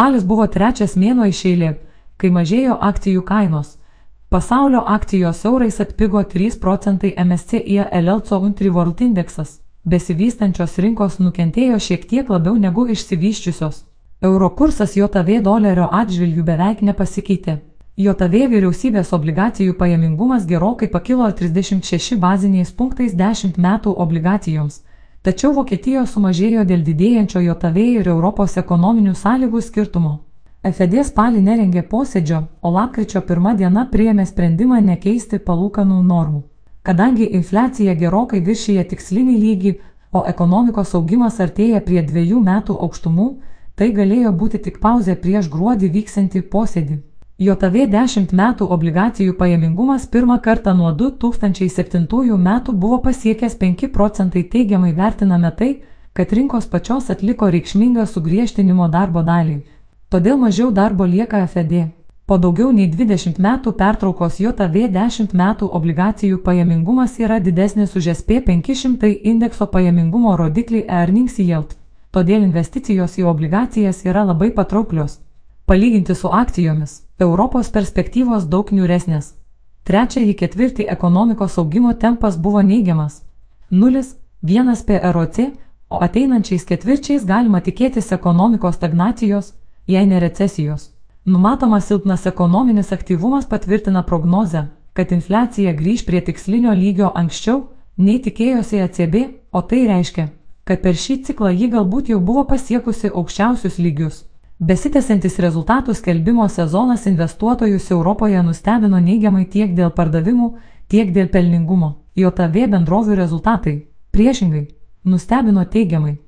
Spalis buvo trečias mėnuo iš eilė, kai mažėjo akcijų kainos. Pasaulio akcijos eurais atpigo 3 procentai MSCI LL Country World Indexas. Besivystančios rinkos nukentėjo šiek tiek labiau negu išsivyščiusios. Euro kursas JAV dolerio atžvilgių beveik nepasikeitė. JAV vyriausybės obligacijų pajamingumas gerokai pakilo 36 baziniais punktais 10 metų obligacijoms, tačiau Vokietijoje sumažėjo dėl didėjančio JAV ir Europos ekonominių sąlygų skirtumo. FED spalį nerengė posėdžio, o lapkričio pirmą dieną priėmė sprendimą nekeisti palūkanų normų. Kadangi infliacija gerokai viršyje tikslinį lygį, o ekonomikos augimas artėja prie dviejų metų aukštumų, tai galėjo būti tik pauzė prieš gruodį vyksiantį posėdį. JAV 10 metų obligacijų pajamingumas pirmą kartą nuo 2007 metų buvo pasiekęs 5 procentai teigiamai vertiname tai, kad rinkos pačios atliko reikšmingą sugriežtinimo darbo dalį. Todėl mažiau darbo lieka FED. Po daugiau nei 20 metų pertraukos JAV 10 metų obligacijų pajamingumas yra didesnis už SP 500 indekso pajamingumo rodiklį Earnings Yield. Todėl investicijos į obligacijas yra labai patrauklios. Palyginti su akcijomis, Europos perspektyvos daug niūresnės. Trečiąjį ketvirtį ekonomikos augimo tempas buvo neigiamas - 0,1 PROC, o ateinančiais ketvirčiais galima tikėtis ekonomikos stagnacijos, jei ne recesijos. Numatomas silpnas ekonominis aktyvumas patvirtina prognozę, kad infliacija grįž prie tikslinio lygio anksčiau, nei tikėjosi ECB, o tai reiškia, kad per šį ciklą ji galbūt jau buvo pasiekusi aukščiausius lygius. Besitęsiantis rezultatų skelbimo sezonas investuotojus Europoje nustebino neigiamai tiek dėl pardavimų, tiek dėl pelningumo. JAV bendrovių rezultatai, priešingai, nustebino teigiamai.